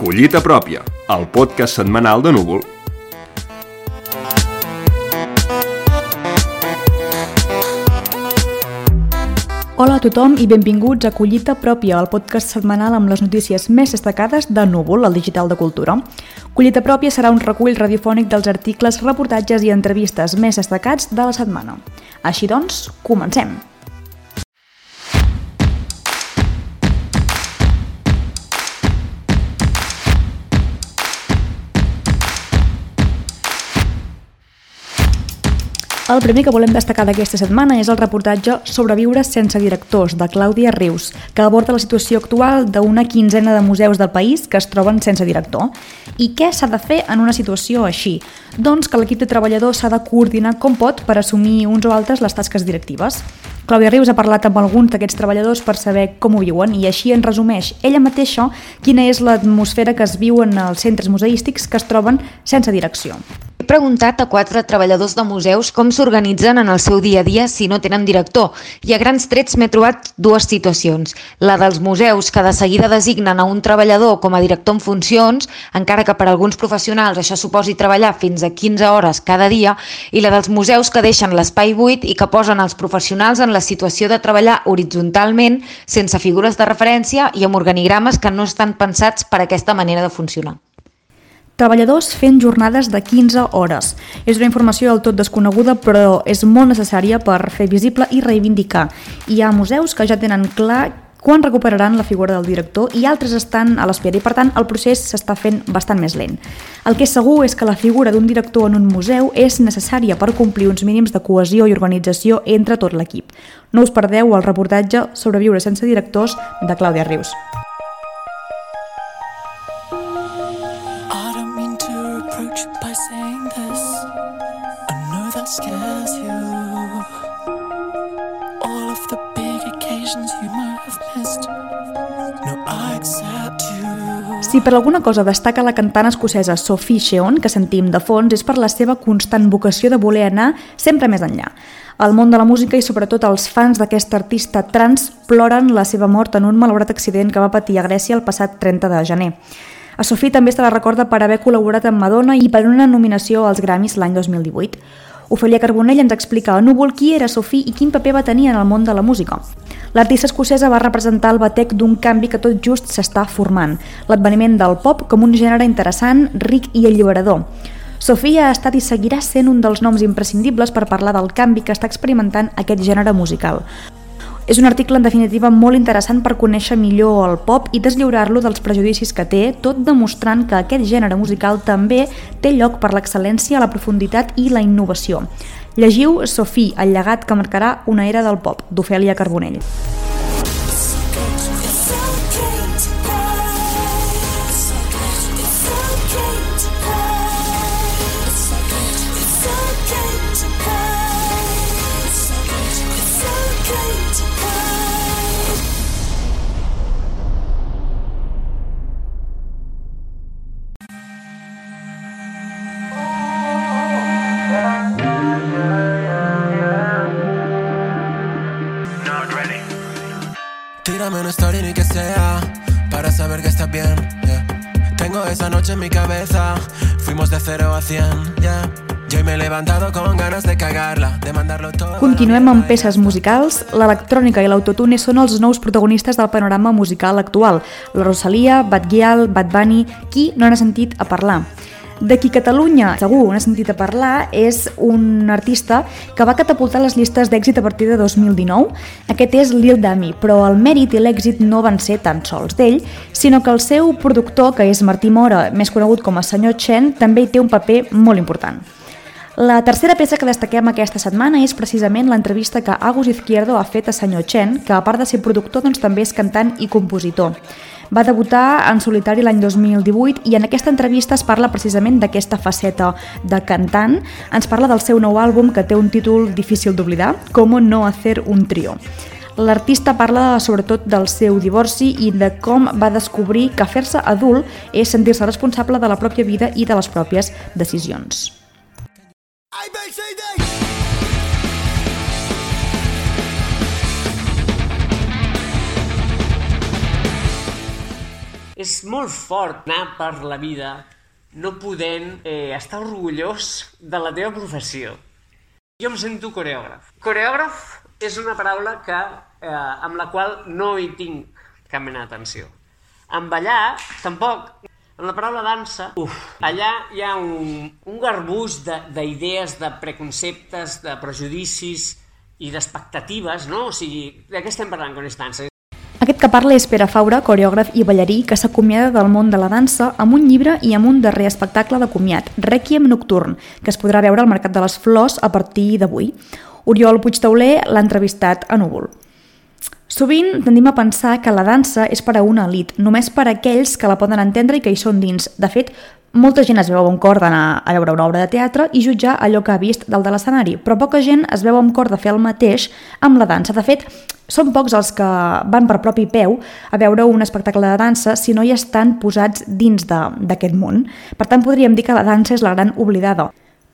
Collita pròpia, el podcast setmanal de Núvol. Hola a tothom i benvinguts a Collita Pròpia, el podcast setmanal amb les notícies més destacades de Núvol, el digital de cultura. Collita Pròpia serà un recull radiofònic dels articles, reportatges i entrevistes més destacats de la setmana. Així doncs, comencem! El primer que volem destacar d'aquesta setmana és el reportatge Sobreviure sense directors, de Clàudia Rius, que aborda la situació actual d'una quinzena de museus del país que es troben sense director. I què s'ha de fer en una situació així? Doncs que l'equip de treballadors s'ha de coordinar com pot per assumir uns o altres les tasques directives. Clàudia Rius ha parlat amb alguns d'aquests treballadors per saber com ho viuen i així en resumeix ella mateixa quina és l'atmosfera que es viu en els centres museístics que es troben sense direcció preguntat a quatre treballadors de museus com s'organitzen en el seu dia a dia si no tenen director i a grans trets m'he trobat dues situacions. La dels museus que de seguida designen a un treballador com a director en funcions, encara que per a alguns professionals això suposi treballar fins a 15 hores cada dia, i la dels museus que deixen l'espai buit i que posen els professionals en la situació de treballar horitzontalment sense figures de referència i amb organigrames que no estan pensats per aquesta manera de funcionar. Treballadors fent jornades de 15 hores. És una informació del tot desconeguda, però és molt necessària per fer visible i reivindicar. Hi ha museus que ja tenen clar quan recuperaran la figura del director i altres estan a l'espera i per tant el procés s'està fent bastant més lent. El que és segur és que la figura d'un director en un museu és necessària per complir uns mínims de cohesió i organització entre tot l'equip. No us perdeu el reportatge Sobreviure sense directors de Clàudia Rius. Si per alguna cosa destaca la cantant escocesa Sophie Sheon, que sentim de fons, és per la seva constant vocació de voler anar sempre més enllà. El món de la música i sobretot els fans d'aquesta artista trans ploren la seva mort en un malaurat accident que va patir a Grècia el passat 30 de gener. A Sophie també se la recorda per haver col·laborat amb Madonna i per una nominació als Grammys l'any 2018. Ofelia Carbonell ens explica a Núvol qui era Sofí i quin paper va tenir en el món de la música. L'artista escocesa va representar el batec d'un canvi que tot just s'està formant, l'adveniment del pop com un gènere interessant, ric i alliberador. Sofia ha estat i seguirà sent un dels noms imprescindibles per parlar del canvi que està experimentant aquest gènere musical. És un article en definitiva molt interessant per conèixer millor el pop i deslliurar-lo dels prejudicis que té, tot demostrant que aquest gènere musical també té lloc per l'excel·lència, la profunditat i la innovació. Llegiu Sofí, el llegat que marcarà una era del pop, d'Ofèlia Carbonell. Tírame una story ni que sea para saber que estás bien. Yeah. Tengo esa noche en mi cabeza, fuimos de 0 a 100. Yeah. Jo m'he levantado con ganas de cagarla, de mandarlo todo... Continuem amb peces musicals. L'electrònica i l'autotune són els nous protagonistes del panorama musical actual. La Rosalia, Bad Gyal, Bad Bunny... Qui no n'ha sentit a parlar? De qui Catalunya segur n'ha sentit a parlar és un artista que va catapultar les llistes d'èxit a partir de 2019. Aquest és Lil Dami, però el mèrit i l'èxit no van ser tan sols d'ell, sinó que el seu productor, que és Martí Mora, més conegut com a Senyor Chen, també hi té un paper molt important. La tercera peça que destaquem aquesta setmana és precisament l'entrevista que Agus Izquierdo ha fet a Senyor Chen, que a part de ser productor doncs, també és cantant i compositor. Va debutar en solitari l'any 2018 i en aquesta entrevista es parla precisament d'aquesta faceta de cantant. Ens parla del seu nou àlbum que té un títol difícil d'oblidar, Com no hacer un trio. L'artista parla sobretot del seu divorci i de com va descobrir que fer-se adult és sentir-se responsable de la pròpia vida i de les pròpies decisions. ABCD! És molt fort anar per la vida no podent eh, estar orgullós de la teva professió. Jo em sento coreògraf. Coreògraf és una paraula que, eh, amb la qual no hi tinc cap mena d'atenció. En ballar, tampoc. En la paraula dansa, uf, allà hi ha un, un garbuix d'idees, de, de preconceptes, de prejudicis i d'expectatives, no? O sigui, de què estem parlant quan és dansa? Aquest que parla és Pere Faura, coreògraf i ballarí, que s'acomiada del món de la dansa amb un llibre i amb un darrer espectacle de comiat, Requiem Nocturn, que es podrà veure al Mercat de les Flors a partir d'avui. Oriol Puigtauler l'ha entrevistat a Núvol. Sovint tendim a pensar que la dansa és per a una elit, només per a aquells que la poden entendre i que hi són dins. De fet, molta gent es veu amb cor d'anar a veure una obra de teatre i jutjar allò que ha vist dalt de l'escenari, però poca gent es veu amb cor de fer el mateix amb la dansa. De fet, són pocs els que van per propi peu a veure un espectacle de dansa si no hi estan posats dins d'aquest món. Per tant, podríem dir que la dansa és la gran oblidada.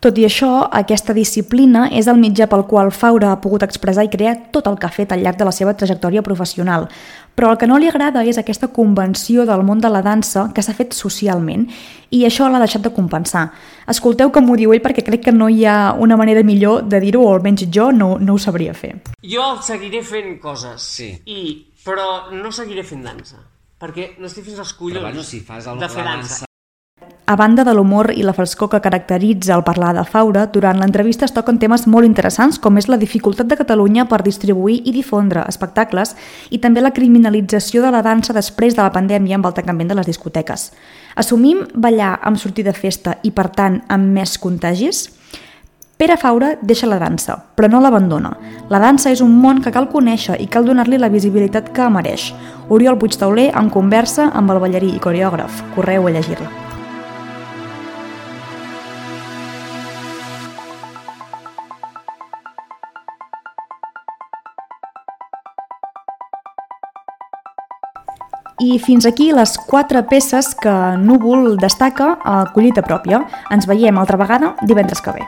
Tot i això, aquesta disciplina és el mitjà pel qual Faura ha pogut expressar i crear tot el que ha fet al llarg de la seva trajectòria professional. Però el que no li agrada és aquesta convenció del món de la dansa que s'ha fet socialment i això l'ha deixat de compensar. Escolteu com ho diu ell perquè crec que no hi ha una manera millor de dir-ho, o almenys jo no, no ho sabria fer. Jo seguiré fent coses, sí. I, però no seguiré fent dansa perquè no estic fins als collons però, bueno, si fas el, de fer la dansa. A banda de l'humor i la frescor que caracteritza el parlar de Faura, durant l'entrevista es toquen temes molt interessants com és la dificultat de Catalunya per distribuir i difondre espectacles i també la criminalització de la dansa després de la pandèmia amb el tancament de les discoteques. Assumim ballar amb sortir de festa i, per tant, amb més contagis? Pere Faura deixa la dansa, però no l'abandona. La dansa és un món que cal conèixer i cal donar-li la visibilitat que mereix. Oriol Puigtauler en conversa amb el ballarí i coreògraf. Correu a llegir-la. I fins aquí les quatre peces que Núvol destaca a collita pròpia. Ens veiem altra vegada divendres que ve.